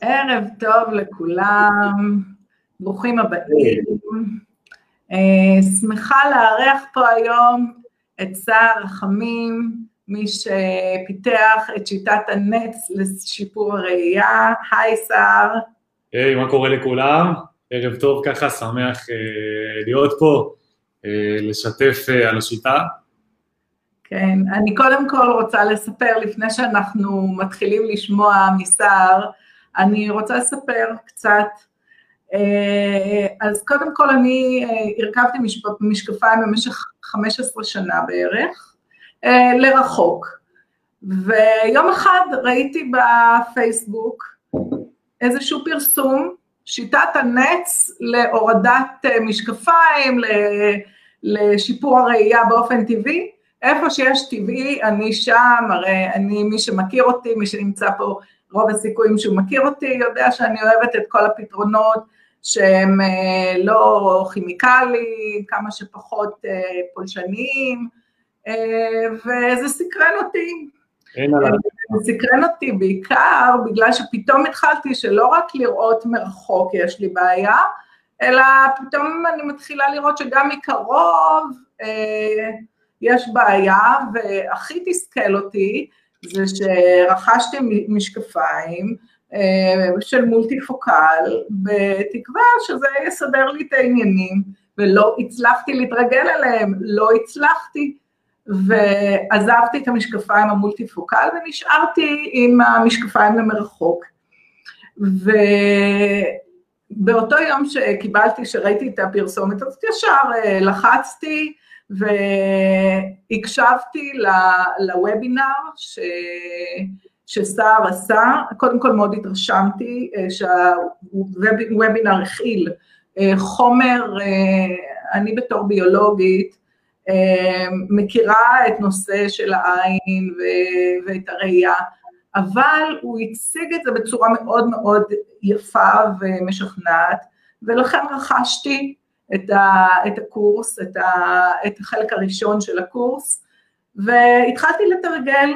ערב טוב לכולם, ברוכים הבאים. אה, שמחה לארח פה היום את סער רחמים, מי שפיתח את שיטת הנץ לשיפור הראייה. היי סער. היי, מה קורה לכולם? ערב טוב ככה, שמח אה, להיות פה, אה, לשתף אה, על השיטה. כן, אני קודם כל רוצה לספר, לפני שאנחנו מתחילים לשמוע מסער, אני רוצה לספר קצת. אה, אז קודם כל אני אה, הרכבתי משקפיים במשך 15 שנה בערך, אה, לרחוק. ויום אחד ראיתי בפייסבוק איזשהו פרסום, שיטת הנץ להורדת משקפיים, לשיפור הראייה באופן טבעי, איפה שיש טבעי, אני שם, הרי אני, מי שמכיר אותי, מי שנמצא פה, רוב הסיכויים שהוא מכיר אותי, יודע שאני אוהבת את כל הפתרונות שהם אה, לא כימיקליים, כמה שפחות אה, פולשניים, אה, וזה סקרן אותי. זה סקרן אותי בעיקר בגלל שפתאום התחלתי שלא רק לראות מרחוק יש לי בעיה, אלא פתאום אני מתחילה לראות שגם מקרוב אה, יש בעיה, והכי תסכל אותי זה שרכשתי משקפיים אה, של מולטיפוקל, בתקווה שזה יסדר לי את העניינים, ולא הצלחתי להתרגל אליהם, לא הצלחתי, ועזבתי את המשקפיים המולטיפוקל ונשארתי עם המשקפיים למרחוק. ובאותו יום שקיבלתי, שראיתי את הפרסומת הזאת, ישר אה, לחצתי, והקשבתי לוובינר ש... שסער עשה, קודם כל מאוד התרשמתי אה, שהוובינר הכיל אה, חומר, אה, אני בתור ביולוגית מכירה את נושא של העין ואת הראייה, אבל הוא הציג את זה בצורה מאוד מאוד יפה ומשכנעת, ולכן רכשתי את, ה, את הקורס, את, ה, את החלק הראשון של הקורס, והתחלתי לתרגל,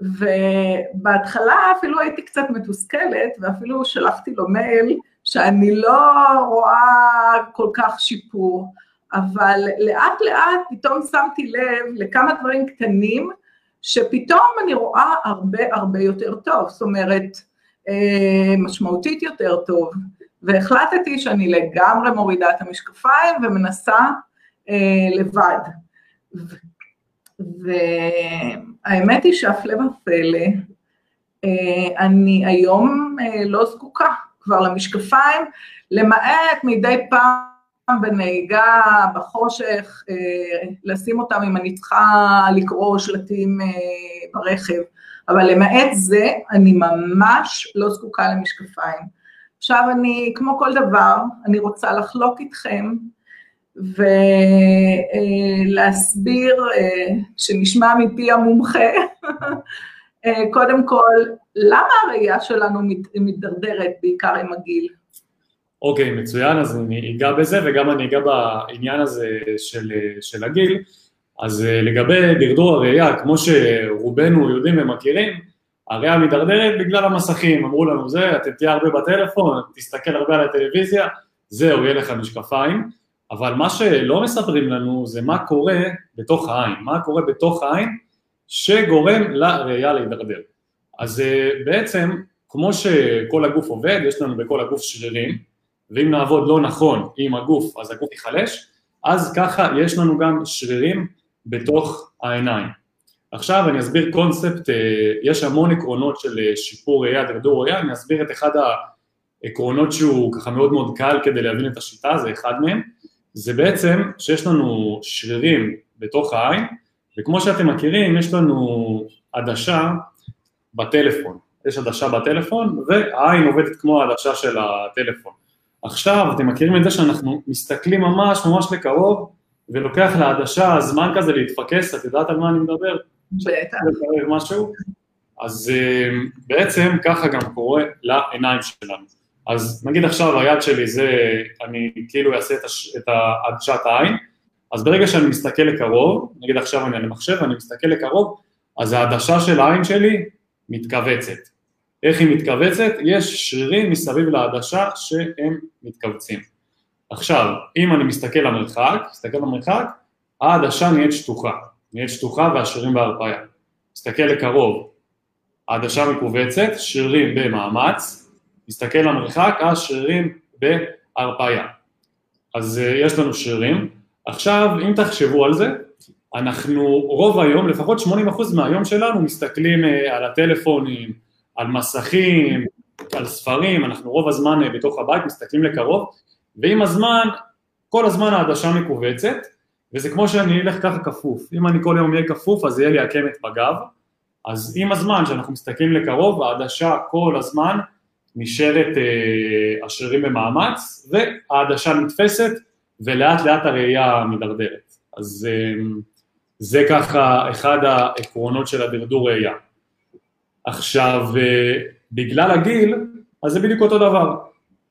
ובהתחלה אפילו הייתי קצת מתוסכלת, ואפילו שלחתי לו מייל שאני לא רואה כל כך שיפור, אבל לאט לאט פתאום שמתי לב לכמה דברים קטנים, שפתאום אני רואה הרבה הרבה יותר טוב, זאת אומרת, אה, משמעותית יותר טוב. והחלטתי שאני לגמרי מורידה את המשקפיים ומנסה אה, לבד. והאמת היא שהפלא ופלא, אה, אני היום אה, לא זקוקה כבר למשקפיים, למעט מדי פעם בנהיגה, בחושך, אה, לשים אותם אם אני צריכה לקרוא שלטים אה, ברכב, אבל למעט זה, אני ממש לא זקוקה למשקפיים. עכשיו אני, כמו כל דבר, אני רוצה לחלוק איתכם ולהסביר, אה, שנשמע מפי המומחה, אה, קודם כל, למה הראייה שלנו מתדרדרת בעיקר עם הגיל? אוקיי, okay, מצוין, אז אני אגע בזה וגם אני אגע בעניין הזה של, של הגיל. אז אה, לגבי דרדור הראייה, כמו שרובנו יודעים ומכירים, הראייה מידרדרת בגלל המסכים, אמרו לנו זה, אתה תהיה הרבה בטלפון, תסתכל הרבה על הטלוויזיה, זהו, יהיה לך משקפיים, אבל מה שלא מספרים לנו זה מה קורה בתוך העין, מה קורה בתוך העין שגורם לראייה להידרדר. אז אה, בעצם, כמו שכל הגוף עובד, יש לנו בכל הגוף שרירים, ואם נעבוד לא נכון עם הגוף, אז הגוף ייחלש, אז ככה יש לנו גם שרירים בתוך העיניים. עכשיו אני אסביר קונספט, אה, יש המון עקרונות של אה, שיפור ראייה, דרדור ראייה, אני אסביר את אחד העקרונות שהוא ככה מאוד מאוד קל כדי להבין את השיטה, זה אחד מהם, זה בעצם שיש לנו שרירים בתוך העין, וכמו שאתם מכירים, יש לנו עדשה בטלפון, יש עדשה בטלפון, והעין עובדת כמו העדשה של הטלפון. עכשיו, אתם מכירים את זה שאנחנו מסתכלים ממש ממש לקרוב, ולוקח לעדשה זמן כזה להתפקס, את יודעת על מה אני מדבר? בטח. משהו, אז אה, בעצם ככה גם קורה לעיניים שלנו. אז נגיד עכשיו היד שלי זה, אני כאילו אעשה את, הש, את עדשת העין, אז ברגע שאני מסתכל לקרוב, נגיד עכשיו אני על המחשב, אני מסתכל לקרוב, אז העדשה של העין שלי מתכווצת. איך היא מתכווצת? יש שרירים מסביב לעדשה שהם מתכווצים. עכשיו, אם אני מסתכל למרחק, מסתכל למרחק, העדשה נהיית שטוחה, נהיית שטוחה והשרירים בהרפאיה. מסתכל לקרוב, העדשה מכווצת, שרירים במאמץ, מסתכל למרחק, השרירים בהרפאיה. אז uh, יש לנו שרירים. עכשיו, אם תחשבו על זה, אנחנו רוב היום, לפחות 80% מהיום שלנו, מסתכלים uh, על הטלפונים, על מסכים, על ספרים, אנחנו רוב הזמן בתוך הבית מסתכלים לקרוב, ועם הזמן, כל הזמן העדשה מכווצת, וזה כמו שאני אלך ככה כפוף. אם אני כל יום אהיה כפוף, אז יהיה לי עקמת בגב, אז עם הזמן, כשאנחנו מסתכלים לקרוב, העדשה כל הזמן נשארת אה, השרירים במאמץ, והעדשה נתפסת, ולאט לאט הראייה מידרדרת. אז אה, זה ככה אחד העקרונות של הדרדור ראייה. עכשיו, אה, בגלל הגיל, אז זה בדיוק אותו דבר.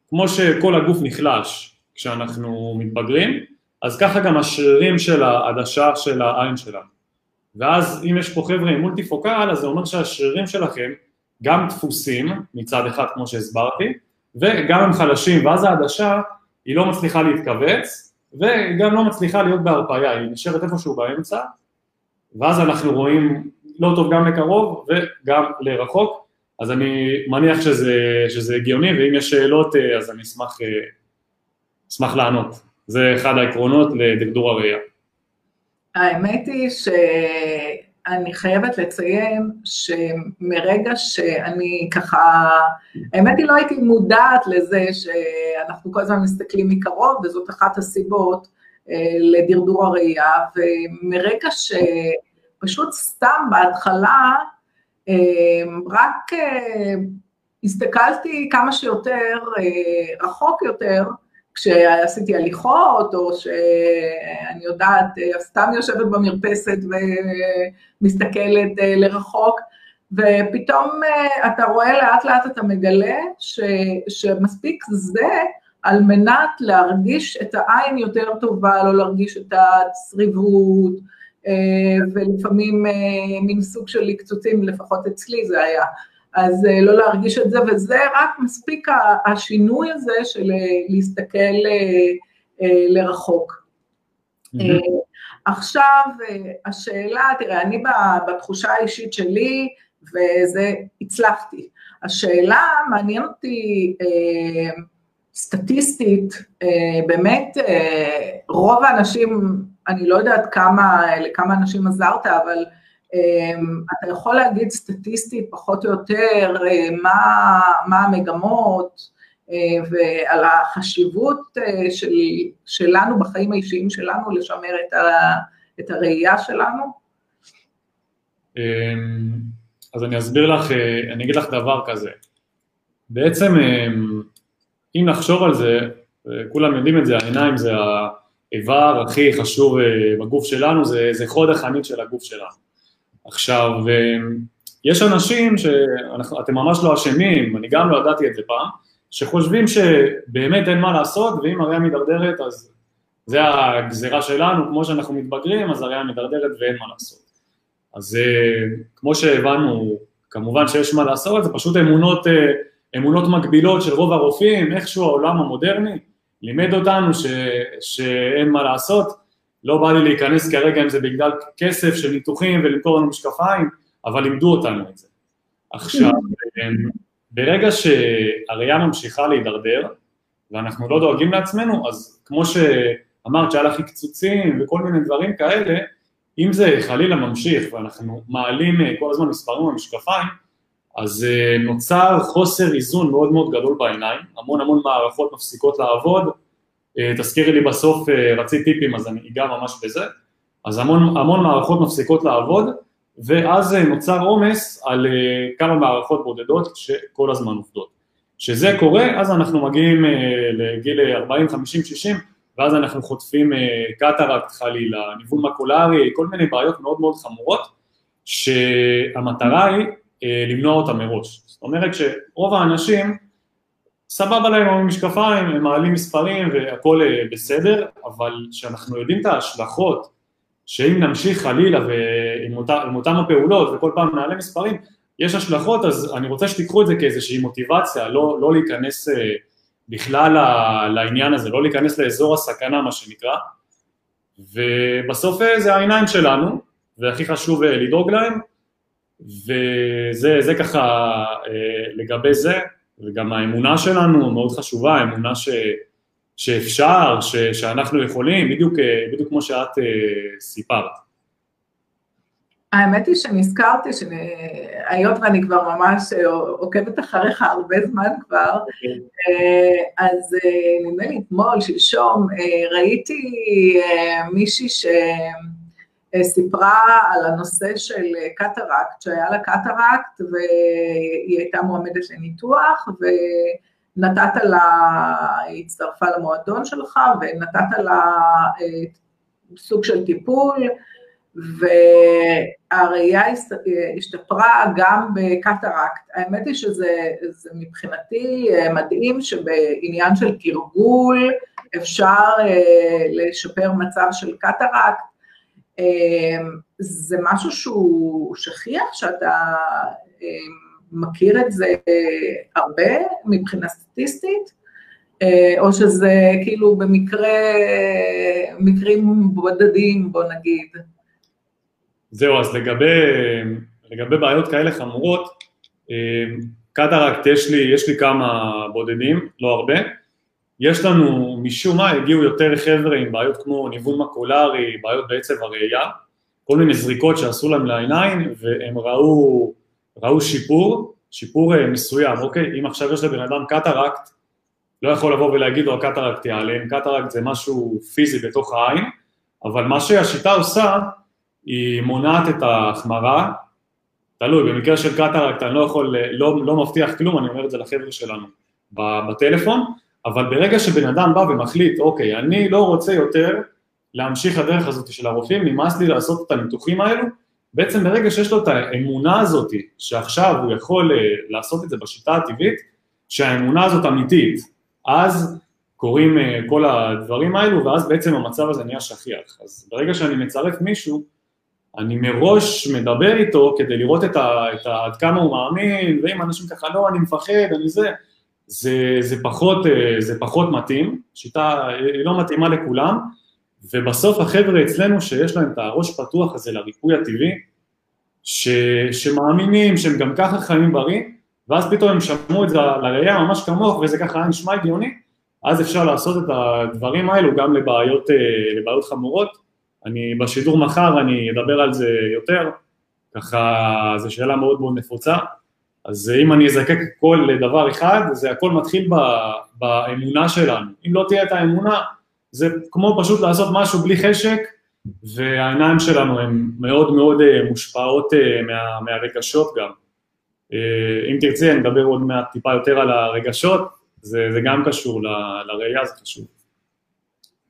כמו שכל הגוף נחלש כשאנחנו מתבגרים, אז ככה גם השרירים של העדשה של העין שלנו. ואז אם יש פה חבר'ה עם מולטיפוקל, אז זה אומר שהשרירים שלכם גם דפוסים מצד אחד, כמו שהסברתי, וגם הם חלשים, ואז העדשה היא לא מצליחה להתכווץ, וגם לא מצליחה להיות בהרפאיה, היא נשארת איפשהו באמצע, ואז אנחנו רואים לא טוב גם לקרוב וגם לרחוק, אז אני מניח שזה, שזה הגיוני, ואם יש שאלות אז אני אשמח, אשמח לענות. זה אחד העקרונות לדרדור הראייה. האמת היא שאני חייבת לציין שמרגע שאני ככה, האמת היא לא הייתי מודעת לזה שאנחנו כל הזמן מסתכלים מקרוב, וזאת אחת הסיבות אה, לדרדור הראייה, ומרגע שפשוט סתם בהתחלה, אה, רק אה, הסתכלתי כמה שיותר רחוק יותר, כשעשיתי הליכות, או שאני יודעת, סתם יושבת במרפסת ומסתכלת אה, לרחוק, ופתאום אה, אתה רואה לאט לאט אתה מגלה ש, שמספיק זה על מנת להרגיש את העין יותר טובה, לא להרגיש את הצריבות, אה, ולפעמים מין סוג של לקצוצים, לפחות אצלי זה היה. אז אה, לא להרגיש את זה, וזה רק מספיק השינוי הזה של אה, להסתכל אה, לרחוק. Mm-hmm. עכשיו, השאלה, תראה, אני בתחושה האישית שלי, וזה, הצלחתי. השאלה, מעניין אותי סטטיסטית, באמת, רוב האנשים, אני לא יודעת כמה, לכמה אנשים עזרת, אבל אתה יכול להגיד סטטיסטית פחות או יותר אה, מה, מה המגמות אה, ועל החשיבות אה, של, שלנו בחיים האישיים שלנו לשמר את, ה, את הראייה שלנו? אמ, אז אני אסביר לך, אני אגיד לך דבר כזה. בעצם אמ, אם נחשוב על זה, כולם יודעים את זה, העיניים זה האיבר הכי חשוב בגוף שלנו, זה, זה חוד החנית של הגוף שלנו. עכשיו, יש אנשים שאתם ממש לא אשמים, אני גם לא ידעתי את זה פעם, שחושבים שבאמת אין מה לעשות, ואם הראייה מידרדרת אז זה הגזירה שלנו, כמו שאנחנו מתבגרים אז הראייה מידרדרת ואין מה לעשות. אז אה, כמו שהבנו, כמובן שיש מה לעשות, זה פשוט אמונות, אה, אמונות מקבילות של רוב הרופאים, איכשהו העולם המודרני לימד אותנו ש, שאין מה לעשות, לא בא לי להיכנס כרגע אם זה בגלל כסף של ניתוחים ולמכור לנו משקפיים, אבל לימדו אותנו את זה. עכשיו, ברגע שהראייה ממשיכה להידרדר, ואנחנו לא דואגים לעצמנו, אז כמו שאמרת שהיה לך קצוצים וכל מיני דברים כאלה, אם זה חלילה ממשיך ואנחנו מעלים אה, כל הזמן מספרים במשקפיים, אז אה, נוצר חוסר איזון מאוד מאוד גדול בעיניים, המון המון מערכות מפסיקות לעבוד, תזכירי לי בסוף, אה, רצית טיפים אז אני אגע ממש בזה, אז המון, המון מערכות מפסיקות לעבוד, ואז אה, נוצר עומס על כמה מערכות בודדות שכל הזמן עובדות. כשזה קורה, אז אנחנו מגיעים לגיל 40, 50, 60, ואז אנחנו חוטפים קטרקט חלילה, ניוון מקולרי, כל מיני בעיות מאוד מאוד חמורות, שהמטרה היא למנוע אותה מראש. זאת אומרת שרוב האנשים סבבה להם עם המשקפיים, הם מעלים מספרים והכל אה, בסדר, אבל כשאנחנו יודעים את ההשלכות, שאם נמשיך חלילה ועם אותם הפעולות וכל פעם נעלה מספרים, יש השלכות, אז אני רוצה שתיקחו את זה כאיזושהי מוטיבציה, לא, לא להיכנס אה, בכלל לעניין הזה, לא להיכנס לאזור הסכנה, מה שנקרא, ובסוף זה העיניים שלנו, והכי חשוב לדאוג להם, וזה ככה לגבי זה, וגם האמונה שלנו מאוד חשובה, האמונה ש, שאפשר, ש, שאנחנו יכולים, בדיוק, בדיוק כמו שאת סיפרת. האמת היא שנזכרתי, שהיות ואני כבר ממש עוקבת אחריך הרבה זמן כבר, אוקיי. אז נדמה לי אתמול, שלשום, ראיתי מישהי שסיפרה על הנושא של קטרקט, שהיה לה קטרקט והיא הייתה מועמדת לניתוח, ונתת לה, היא הצטרפה למועדון שלך ונתת לה סוג של טיפול, והראייה השתפרה גם בקטרקט. האמת היא שזה מבחינתי אה, מדהים שבעניין של תרגול אפשר אה, לשפר מצב של קטרקט. אה, זה משהו שהוא שכיח, שאתה מכיר את זה הרבה מבחינה סטטיסטית? או שזה כאילו במקרה, מקרים בודדים, בוא נגיד. זהו, אז לגבי, לגבי בעיות כאלה חמורות, קטרקט יש לי, יש לי כמה בודדים, לא הרבה. יש לנו, משום מה, הגיעו יותר חבר'ה עם בעיות כמו ניוון מקולרי, בעיות בעצב הראייה, כל מיני זריקות שעשו להם לעיניים, והם ראו, ראו שיפור, שיפור אה, מסוים, אוקיי? אם עכשיו יש לבן אדם קטרקט, לא יכול לבוא ולהגיד לו הקטרקט ייעלם, קטרקט זה משהו פיזי בתוך העין, אבל מה שהשיטה עושה, היא מונעת את ההחמרה, תלוי, במקרה של קטרקט אני לא יכול, לא, לא מבטיח כלום, אני אומר את זה לחבר'ה שלנו בטלפון, אבל ברגע שבן אדם בא ומחליט, אוקיי, אני לא רוצה יותר להמשיך הדרך הזאת של הרופאים, נמאס לי לעשות את הניתוחים האלו, בעצם ברגע שיש לו את האמונה הזאת, שעכשיו הוא יכול אה, לעשות את זה בשיטה הטבעית, שהאמונה הזאת אמיתית, אז קורים אה, כל הדברים האלו, ואז בעצם המצב הזה נהיה שכיח. אז ברגע שאני מצרף מישהו, אני מראש מדבר איתו כדי לראות את, ה, את ה, עד כמה הוא מאמין, ואם אנשים ככה לא, אני מפחד, אני זה, זה, זה, פחות, אה, זה פחות מתאים, שיטה היא לא מתאימה לכולם, ובסוף החבר'ה אצלנו שיש להם את הראש פתוח הזה לריפוי הטבעי, ש, שמאמינים שהם גם ככה חיים בריא, ואז פתאום הם שמעו את זה לראייה ממש כמוך, וזה ככה היה נשמע הגיוני, אז אפשר לעשות את הדברים האלו גם לבעיות, אה, לבעיות חמורות. אני בשידור מחר, אני אדבר על זה יותר, ככה זו שאלה מאוד מאוד נפוצה, אז אם אני אזקק הכל לדבר אחד, זה הכל מתחיל ב, באמונה שלנו. אם לא תהיה את האמונה, זה כמו פשוט לעשות משהו בלי חשק, והעיניים שלנו הן מאוד מאוד אה, מושפעות אה, מה, מהרגשות גם. אה, אם תרצי, אני אדבר עוד מעט טיפה יותר על הרגשות, זה, זה גם קשור לראייה, זה חשוב.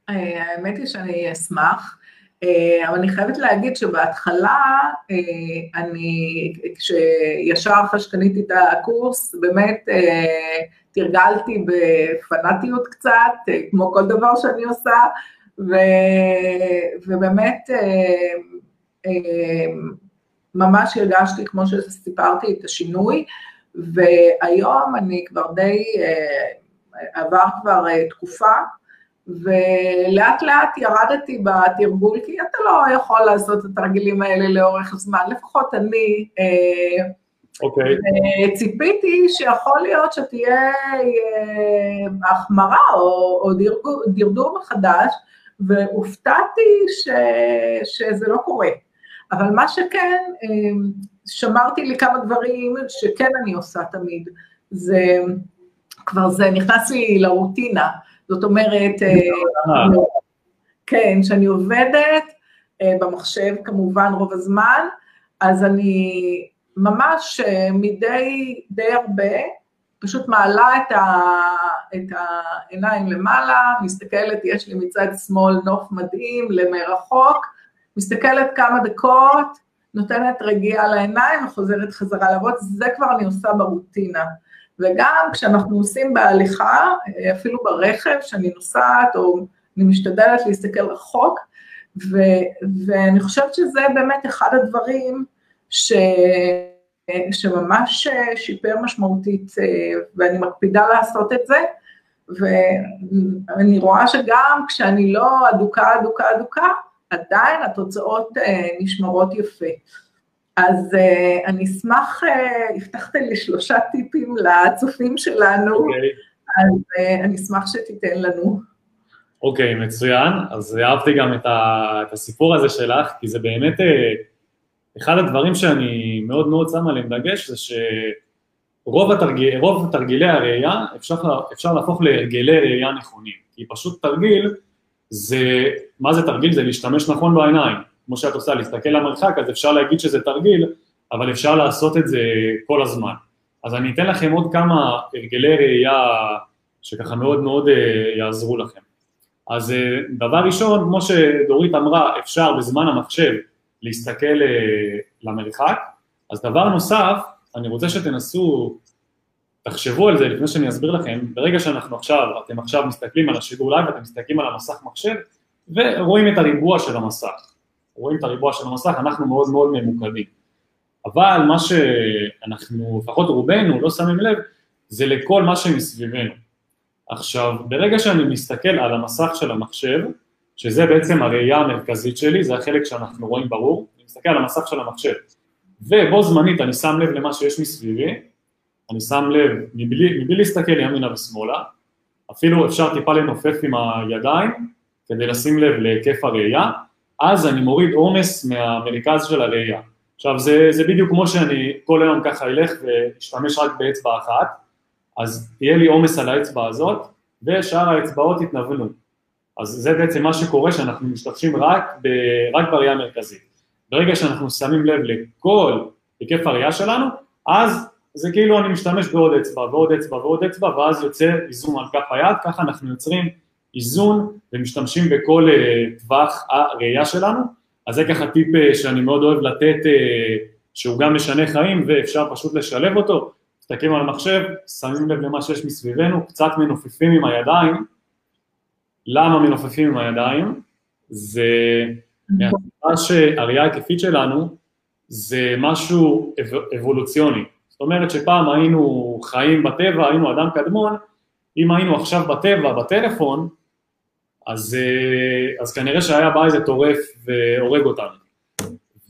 האמת היא שאני אשמח. אה, אבל אני חייבת להגיד שבהתחלה, אה, אני, כשישר אחרי שקניתי את הקורס, באמת אה, תרגלתי בפנאטיות קצת, כמו כל דבר שאני עושה, ו, ובאמת ממש הרגשתי, כמו שסיפרתי, את השינוי, והיום אני כבר די, עבר כבר תקופה, ולאט לאט ירדתי בתרגול, כי אתה לא יכול לעשות את התרגילים האלה לאורך זמן, לפחות אני. אוקיי. Okay. ציפיתי שיכול להיות שתהיה אה, החמרה או, או דרדור, דרדור מחדש, והופתעתי ש, שזה לא קורה. אבל מה שכן, אה, שמרתי לי כמה דברים שכן אני עושה תמיד. זה כבר זה נכנס לי לרוטינה. זאת אומרת, אה, כן, שאני עובדת אה, במחשב כמובן רוב הזמן, אז אני ממש אה, מדי די הרבה, פשוט מעלה את, ה, את העיניים למעלה, מסתכלת, יש לי מצד שמאל נוף מדהים למרחוק, מסתכלת כמה דקות, נותנת רגיעה לעיניים וחוזרת חזרה לעבוד, זה כבר אני עושה ברוטינה. וגם כשאנחנו עושים בהליכה, אפילו ברכב, שאני נוסעת, או אני משתדלת להסתכל רחוק, ו, ואני חושבת שזה באמת אחד הדברים ש, שממש שיפר משמעותית, ואני מקפידה לעשות את זה, ואני רואה שגם כשאני לא אדוקה, אדוקה, אדוקה, עדיין התוצאות נשמרות יפה. אז uh, אני אשמח, uh, הבטחת לי שלושה טיפים לצופים שלנו, okay. אוקיי. אז uh, אני אשמח שתיתן לנו. אוקיי, okay, מצוין. אז אהבתי גם את, ה, את הסיפור הזה שלך, כי זה באמת, uh, אחד הדברים שאני מאוד מאוד שם עליהם דגש, זה שרוב התרגיל, תרגילי הראייה אפשר, אפשר להפוך להרגלי ראייה נכונים. כי פשוט תרגיל, זה, מה זה תרגיל? זה להשתמש נכון בעיניים. כמו שאת עושה, להסתכל למרחק, אז אפשר להגיד שזה תרגיל, אבל אפשר לעשות את זה כל הזמן. אז אני אתן לכם עוד כמה הרגלי ראייה שככה מאוד מאוד uh, יעזרו לכם. אז uh, דבר ראשון, כמו שדורית אמרה, אפשר בזמן המחשב להסתכל uh, למרחק, אז דבר נוסף, אני רוצה שתנסו, תחשבו על זה לפני שאני אסביר לכם, ברגע שאנחנו עכשיו, אתם עכשיו מסתכלים על השידור live, אתם מסתכלים על המסך מחשב ורואים את הריבוע של המסך. רואים את הריבוע של המסך, אנחנו מאוד מאוד ממוקדים. אבל מה שאנחנו, לפחות רובנו, לא שמים לב, זה לכל מה שמסביבנו. עכשיו, ברגע שאני מסתכל על המסך של המחשב, שזה בעצם הראייה המרכזית שלי, זה החלק שאנחנו רואים ברור, אני מסתכל על המסך של המחשב, ובו זמנית אני שם לב למה שיש מסביבי, אני שם לב, מבלי, מבלי להסתכל ימינה ושמאלה, אפילו אפשר טיפה לנופף עם הידיים כדי לשים לב להיקף הראייה, אז אני מוריד עומס מהמרכז של הראייה. עכשיו זה, זה בדיוק כמו שאני כל היום ככה אלך ואשתמש רק באצבע אחת, אז יהיה לי עומס על האצבע הזאת ושאר האצבעות יתנוונו. אז זה בעצם מה שקורה שאנחנו משתמשים רק, ב, רק בראייה המרכזית. ברגע שאנחנו שמים לב לכל היקף הראייה שלנו, אז זה כאילו אני משתמש בעוד אצבע ועוד אצבע ועוד אצבע ואז יוצא איזון על כף היד, ככה אנחנו יוצרים איזון ומשתמשים בכל uh, טווח הראייה שלנו, אז זה ככה טיפ uh, שאני מאוד אוהב לתת, uh, שהוא גם משנה חיים ואפשר פשוט לשלב אותו, מסתכלים על המחשב, שמים לב למה שיש מסביבנו, קצת מנופפים עם הידיים, למה מנופפים עם הידיים? זה מהסיבה שהראייה ההיקפית שלנו זה משהו אבולוציוני, זאת אומרת שפעם היינו חיים בטבע, היינו אדם קדמון, אם היינו עכשיו בטבע, בטלפון, אז, אה, אז כנראה שהיה בא איזה טורף והורג אותנו.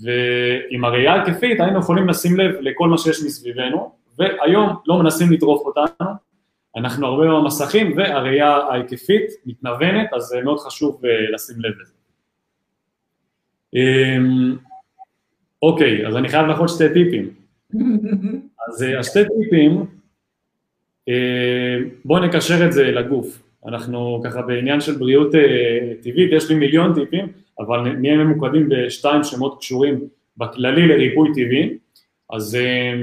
ועם הראייה ההיקפית היינו יכולים לשים לב לכל מה שיש מסביבנו, והיום לא מנסים לטרוף אותנו, אנחנו הרבה במסכים והראייה ההיקפית מתנוונת, אז זה מאוד חשוב אה, לשים לב לזה. אמ, אוקיי, אז אני חייב עוד שתי טיפים. אז אה, השתי טיפים, בואו נקשר את זה לגוף. אנחנו ככה בעניין של בריאות אה, טבעית, יש לי מיליון טיפים, אבל נהיה ממוקדים בשתיים שמות קשורים בכללי לריפוי טבעי, אז אה,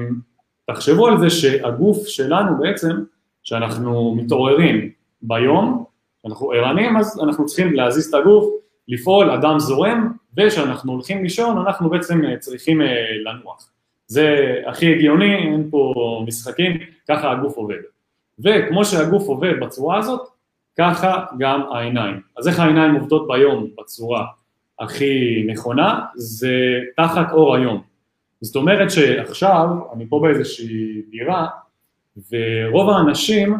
תחשבו על זה שהגוף שלנו בעצם, שאנחנו מתעוררים ביום, אנחנו ערניים, אז אנחנו צריכים להזיז את הגוף, לפעול, אדם זורם, וכשאנחנו הולכים לישון, אנחנו בעצם אה, צריכים לנוח. זה הכי הגיוני, אין פה משחקים, ככה הגוף עובד. וכמו שהגוף עובד בצורה הזאת, ככה גם העיניים. אז איך העיניים עובדות ביום בצורה הכי נכונה? זה תחת אור היום. זאת אומרת שעכשיו, אני פה באיזושהי דירה, ורוב האנשים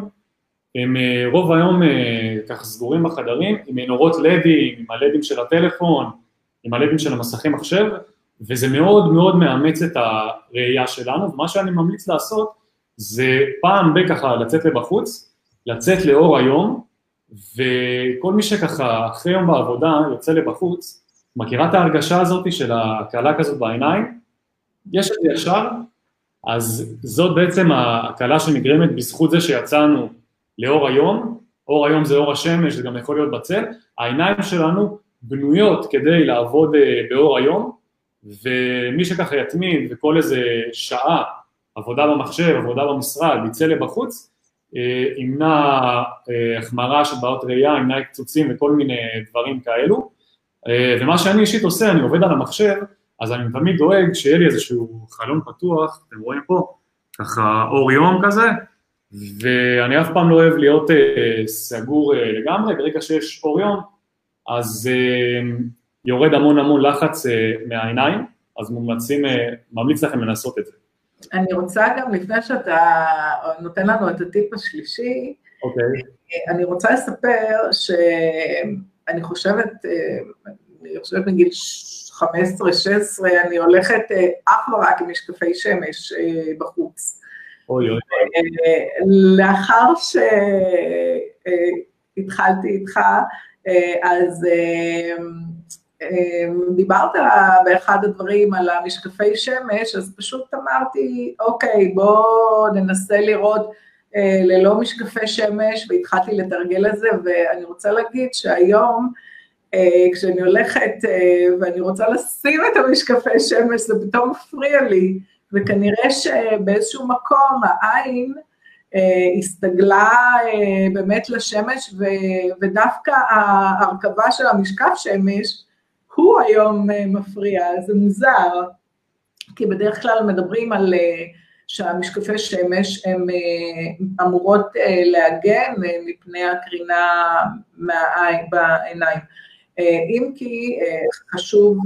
הם אה, רוב היום אה, ככה סגורים בחדרים עם נורות לדים, עם הלדים של הטלפון, עם הלדים של המסכי מחשב, וזה מאוד מאוד מאמץ את הראייה שלנו, ומה שאני ממליץ לעשות זה פעם בככה לצאת לבחוץ, לצאת לאור היום, וכל מי שככה אחרי יום בעבודה יוצא לבחוץ, מכירה את ההרגשה הזאת של הקלה כזאת בעיניים? יש את זה ישר, אז זאת בעצם הקלה שנגרמת בזכות זה שיצאנו לאור היום, אור היום זה אור השמש, זה גם יכול להיות בצל, העיניים שלנו בנויות כדי לעבוד אה, באור היום, ומי שככה יתמיד וכל איזה שעה עבודה במחשב, עבודה במשרד, יצא לבחוץ, ימנע אה, החמרה של בעיות ראייה, ימנע קצוצים וכל מיני דברים כאלו. אה, ומה שאני אישית עושה, אני עובד על המחשב, אז אני תמיד דואג שיהיה לי איזשהו חלון פתוח, אתם רואים פה, ככה אור יום כזה, ואני אף פעם לא אוהב להיות סגור לגמרי, ברגע שיש אור יום, אז יורד המון המון לחץ מהעיניים, אז ממליץ לכם לנסות את זה. אני רוצה גם, לפני שאתה נותן לנו את הטיפ השלישי, Okay. אוקיי. אני רוצה לספר שאני חושבת, אני חושבת בגיל 15-16, אני הולכת אך ורק עם משקפי שמש בחוץ. אוי אוי. לאחר שהתחלתי איתך, אז דיברת באחד הדברים על המשקפי שמש, אז פשוט אמרתי, אוקיי, בואו ננסה לראות ללא משקפי שמש, והתחלתי לתרגל את זה, ואני רוצה להגיד שהיום, כשאני הולכת ואני רוצה לשים את המשקפי שמש, זה פתאום מפריע לי, וכנראה שבאיזשהו מקום העין הסתגלה באמת לשמש, ודווקא ההרכבה של המשקף שמש, הוא היום מפריע, זה מוזר, כי בדרך כלל מדברים על שהמשקפי שמש הן אמורות להגן מפני הקרינה בעיניים. אם כי חשוב,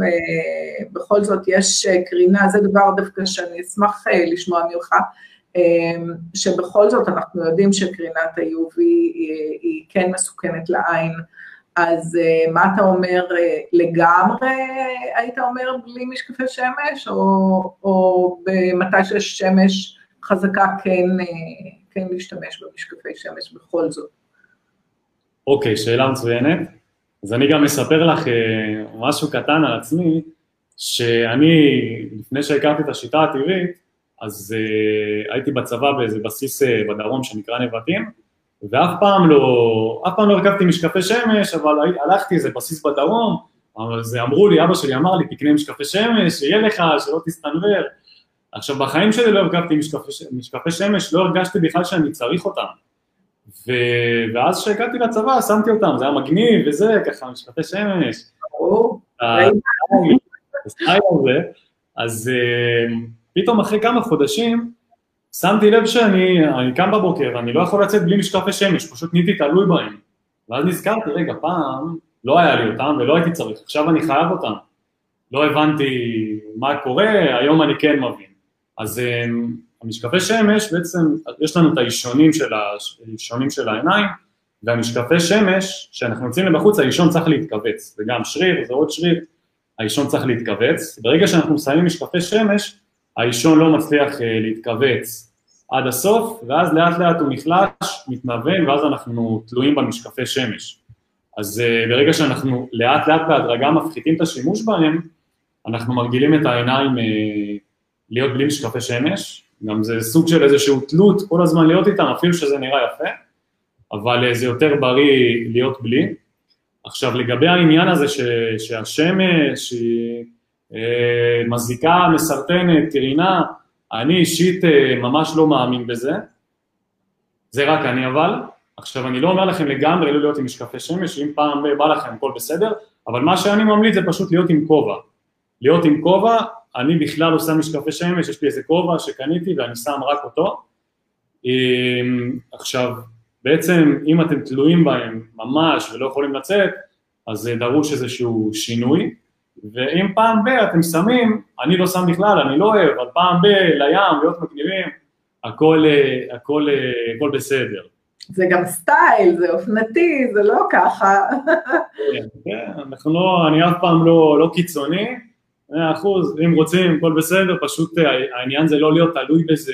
בכל זאת יש קרינה, זה דבר דווקא שאני אשמח לשמוע ממך, שבכל זאת אנחנו יודעים שקרינת ה-UV היא כן מסוכנת לעין, אז מה אתה אומר, לגמרי היית אומר בלי משקפי שמש, או, או במתי שיש שמש חזקה כן, כן להשתמש במשקפי שמש בכל זאת? אוקיי, okay, שאלה מצוינת. אז אני גם אספר לך משהו קטן על עצמי, שאני, לפני שהכרתי את השיטה הטבעית, אז uh, הייתי בצבא באיזה בסיס uh, בדרום שנקרא נבטים, ואף פעם לא, אף פעם לא הרכבתי משקפי שמש, אבל הלכתי איזה בסיס בדרום, זה אמרו לי, אבא שלי אמר לי, תקנה משקפי שמש, שיהיה לך, שלא תסתנוור. עכשיו, בחיים שלי לא הרכבתי משקפי, משקפי שמש, לא הרגשתי בכלל שאני צריך אותם. ו... ואז כשהגעתי לצבא, שמתי אותם, זה היה מגניב וזה, ככה, משקפי שמש. אז אה, פתאום אחרי כמה חודשים, שמתי לב שאני קם בבוקר, אני לא יכול לצאת בלי משקפי שמש, פשוט נהייתי תלוי בהם. ואז נזכרתי, רגע, פעם לא היה לי אותם ולא הייתי צריך, עכשיו אני חייב אותם. לא הבנתי מה קורה, היום אני כן מבין. אז אה, המשקפי שמש, בעצם יש לנו את האישונים של, האישונים של העיניים, והמשקפי שמש, כשאנחנו יוצאים לבחוץ, האישון צריך להתכווץ, זה גם שריר, זה עוד שריר, האישון צריך להתכווץ. ברגע שאנחנו שמים משקפי שמש, האישון לא מצליח uh, להתכווץ עד הסוף, ואז לאט לאט הוא נחלש, מתנוון, ואז אנחנו תלויים במשקפי שמש. אז uh, ברגע שאנחנו לאט לאט בהדרגה מפחיתים את השימוש בהם, אנחנו מרגילים את העיניים uh, להיות בלי משקפי שמש, גם זה סוג של איזושהי תלות כל הזמן להיות איתם, אפילו שזה נראה יפה, אבל זה יותר בריא להיות בלי. עכשיו לגבי העניין הזה ש, שהשמש היא אה, מזיקה, מסרטנת, קרינה, אני אישית אה, ממש לא מאמין בזה, זה רק אני אבל, עכשיו אני לא אומר לכם לגמרי לא להיות עם משקפי שמש, אם פעם בא לכם הכל בסדר, אבל מה שאני ממליץ זה פשוט להיות עם כובע, להיות עם כובע אני בכלל לא שם משקפי שמש, יש לי איזה כובע שקניתי ואני שם רק אותו. אמ, עכשיו, בעצם אם אתם תלויים בהם ממש ולא יכולים לצאת, אז דרוש איזשהו שינוי, ואם פעם ב- אתם שמים, אני לא שם בכלל, אני לא אוהב, אבל פעם ב- לים, להיות מגניבים, הכל, הכל, הכל בסדר. זה גם סטייל, זה אופנתי, זה לא ככה. כן, כן, אנחנו לא, אני אף פעם לא, לא קיצוני, מאה אחוז, אם רוצים, הכל בסדר, פשוט אה, העניין זה לא להיות תלוי בזה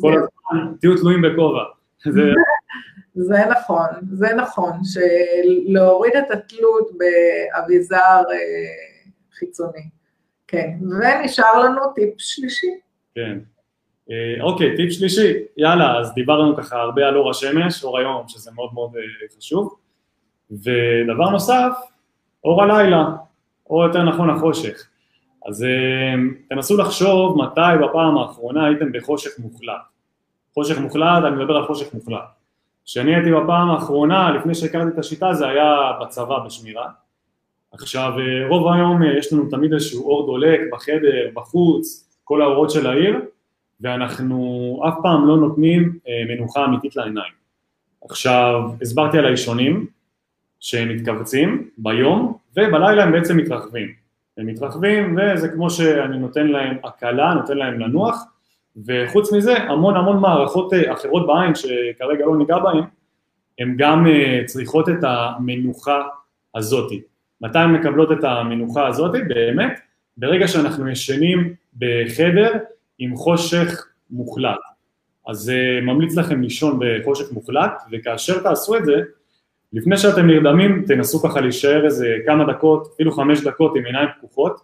כל הזמן, תהיו תלויים בכובע. זה נכון, זה נכון, שלהוריד את התלות באביזר אה, חיצוני. כן, ונשאר לנו טיפ שלישי. כן. אה, אוקיי, טיפ שלישי, יאללה, אז דיברנו ככה הרבה על אור השמש, אור היום, שזה מאוד מאוד חשוב, ודבר נוסף, אור הלילה, או יותר נכון החושך. אז אה, תנסו לחשוב מתי בפעם האחרונה הייתם בחושך מוחלט. חושך מוחלט, אני מדבר על חושך מוחלט. כשאני הייתי בפעם האחרונה, לפני שהכרתי את השיטה, זה היה בצבא בשמירה. עכשיו, אה, רוב היום אה, יש לנו תמיד איזשהו אור דולק בחדר, בחוץ, כל האורות של העיר, ואנחנו אף פעם לא נותנים מנוחה אמיתית לעיניים. עכשיו, הסברתי על האישונים שהם מתכווצים ביום, ובלילה הם בעצם מתרחבים. הם מתרחבים וזה כמו שאני נותן להם הקלה, נותן להם לנוח וחוץ מזה, המון המון מערכות אחרות בעין, שכרגע לא ניגע בהן, הן גם צריכות את המנוחה הזאתי. מתי הן מקבלות את המנוחה הזאתי? באמת, ברגע שאנחנו ישנים בחדר עם חושך מוחלט. אז uh, ממליץ לכם לישון בחושך מוחלט, וכאשר תעשו את זה, לפני שאתם נרדמים, תנסו ככה להישאר איזה כמה דקות, אפילו חמש דקות עם עיניים פקוחות,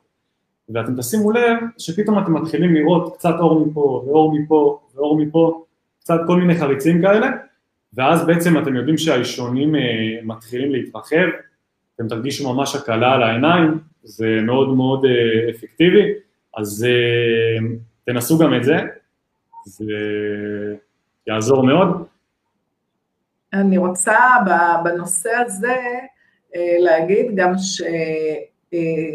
ואתם תשימו לב שפתאום אתם מתחילים לראות קצת אור מפה, ואור מפה, ואור מפה, קצת כל מיני חריצים כאלה, ואז בעצם אתם יודעים שהאישונים uh, מתחילים להתרחב, אתם תרגישו ממש הקלה על העיניים, זה מאוד מאוד uh, אפקטיבי, אז uh, תנסו גם את זה, זה יעזור מאוד. אני רוצה בנושא הזה אה, להגיד גם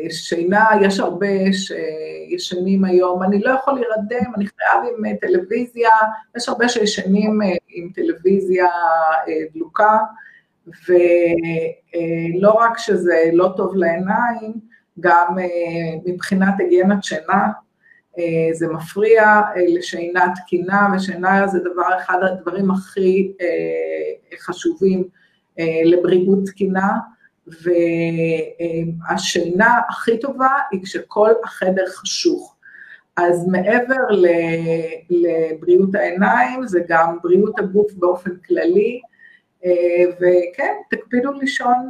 ששינה, אה, יש הרבה שישנים היום, אני לא יכול להירדם, אני חייב עם טלוויזיה, יש הרבה שישנים אה, עם טלוויזיה דלוקה, ולא רק שזה לא טוב לעיניים, גם מבחינת היגיינת שינה, אה, זה מפריע אה, לשינה תקינה, ושינה זה דבר אחד הדברים הכי אה, חשובים לבריאות תקינה, והשינה הכי טובה היא כשכל החדר חשוך. אז מעבר לבריאות העיניים, זה גם בריאות הגוף באופן כללי, וכן, תקפידו לישון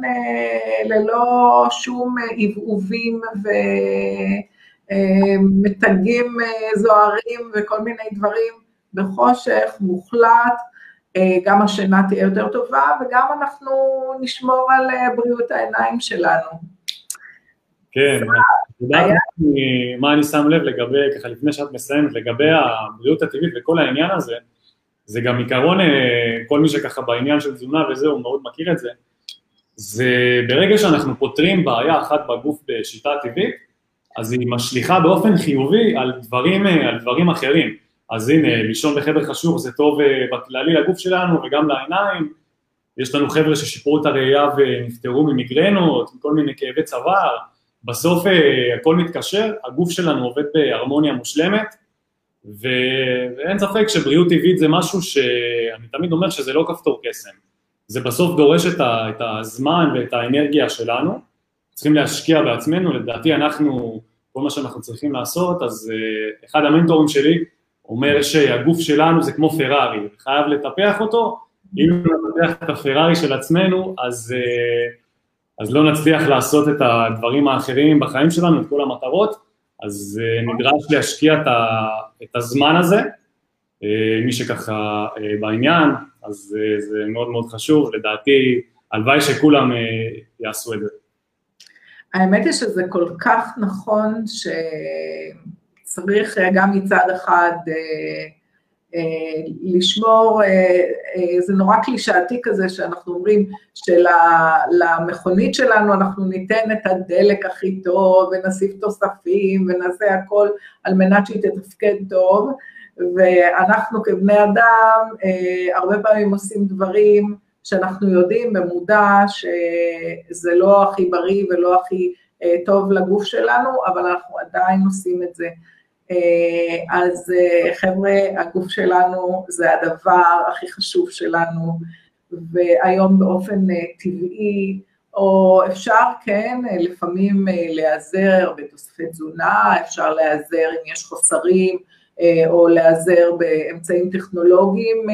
ללא שום עבעובים ו... אה, אה, זוהרים וכל מיני דברים בחושך מוחלט, אה, גם השינה תהיה יותר טובה וגם אנחנו נשמור על בריאות העיניים שלנו. כן, את יודעת מה אני שם לב לגבי, ככה לפני שאת מסיימת, לגבי הבריאות הטבעית וכל העניין הזה, זה גם עיקרון, כל מי שככה בעניין של תזונה וזה, הוא מאוד מכיר את זה, זה ברגע שאנחנו פותרים בעיה אחת בגוף בשיטה טבעית, אז היא משליכה באופן חיובי על דברים, אה, על דברים אחרים. אז הנה, לישון בחדר חשוך זה טוב אה, בכללי לגוף שלנו וגם לעיניים. יש לנו חבר'ה ששיפרו את הראייה ונפטרו ממיגרנות, מכל מיני כאבי צוואר. בסוף אה, הכל מתקשר, הגוף שלנו עובד בהרמוניה מושלמת, ו... ואין ספק שבריאות טבעית זה משהו שאני תמיד אומר שזה לא כפתור קסם. זה בסוף דורש את, ה... את הזמן ואת האנרגיה שלנו. צריכים להשקיע בעצמנו, לדעתי אנחנו, כל מה שאנחנו צריכים לעשות, אז uh, אחד המנטורים שלי אומר שהגוף שלנו זה כמו פרארי, חייב לטפח אותו, אם נטפח את הפרארי של עצמנו, אז, uh, אז לא נצליח לעשות את הדברים האחרים בחיים שלנו, את כל המטרות, אז uh, נדרש להשקיע את, ה, את הזמן הזה, uh, מי שככה uh, בעניין, אז זה מאוד מאוד חשוב, לדעתי הלוואי שכולם יעשו את זה. האמת היא שזה כל כך נכון שצריך גם מצד אחד אה, אה, לשמור, אה, זה נורא קלישאתי כזה שאנחנו אומרים שלמכונית שלנו אנחנו ניתן את הדלק הכי טוב ונוסיף תוספים ונעשה הכל על מנת שהיא תתפקד טוב, ואנחנו כבני אדם הרבה פעמים עושים דברים שאנחנו יודעים במודע שזה לא הכי בריא ולא הכי אה, טוב לגוף שלנו, אבל אנחנו עדיין עושים את זה. אה, אז אה, חבר'ה, הגוף שלנו זה הדבר הכי חשוב שלנו, והיום באופן טבעי, או אפשר, כן, לפעמים להיעזר בתוספי תזונה, אפשר להיעזר אם יש חוסרים, או להיעזר באמצעים טכנולוגיים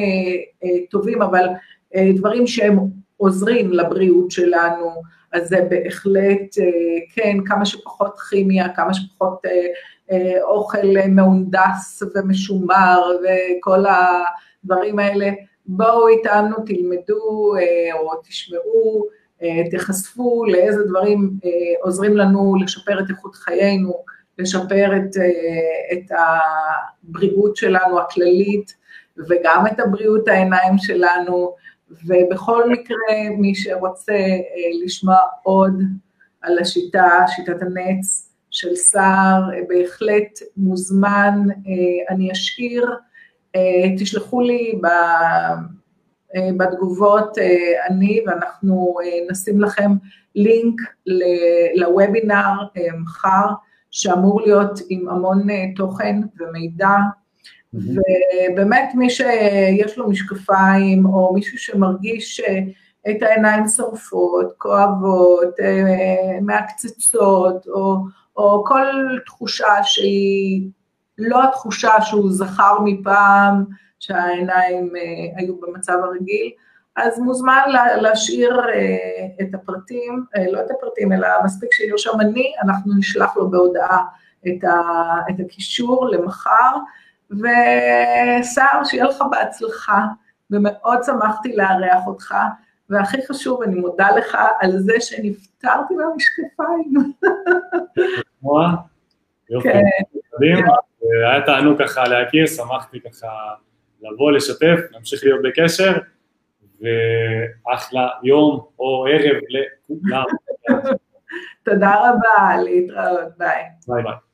טובים, אבל דברים שהם עוזרים לבריאות שלנו, אז זה בהחלט, כן, כמה שפחות כימיה, כמה שפחות אוכל מהונדס ומשומר וכל הדברים האלה, בואו איתנו, תלמדו או תשמעו, תיחשפו לאיזה דברים עוזרים לנו לשפר את איכות חיינו, לשפר את, את הבריאות שלנו הכללית וגם את הבריאות העיניים שלנו, ובכל מקרה, מי שרוצה אה, לשמוע עוד על השיטה, שיטת הנץ של סער, אה, בהחלט מוזמן, אה, אני אשאיר, תשלחו לי בתגובות אני, ואנחנו נשים לכם לינק לוובינר מחר, שאמור להיות עם המון תוכן ומידע. ובאמת מי שיש לו משקפיים, או מישהו שמרגיש את העיניים שרפות, כואבות, מעקצצות, או, או כל תחושה שהיא לא התחושה שהוא זכר מפעם, שהעיניים היו במצב הרגיל, אז מוזמן להשאיר את הפרטים, לא את הפרטים, אלא מספיק שירשום אני, אנחנו נשלח לו בהודעה את, ה, את הקישור למחר, ושר, שיהיה לך בהצלחה, ומאוד שמחתי לארח אותך, והכי חשוב, אני מודה לך על זה שנפטרתי מהמשקפיים. יופי, כן. היה תענוג ככה להכיר, שמחתי ככה לבוא, לשתף, להמשיך להיות בקשר, ואחלה יום או ערב לכולם. תודה רבה, להתראות, ביי. ביי ביי.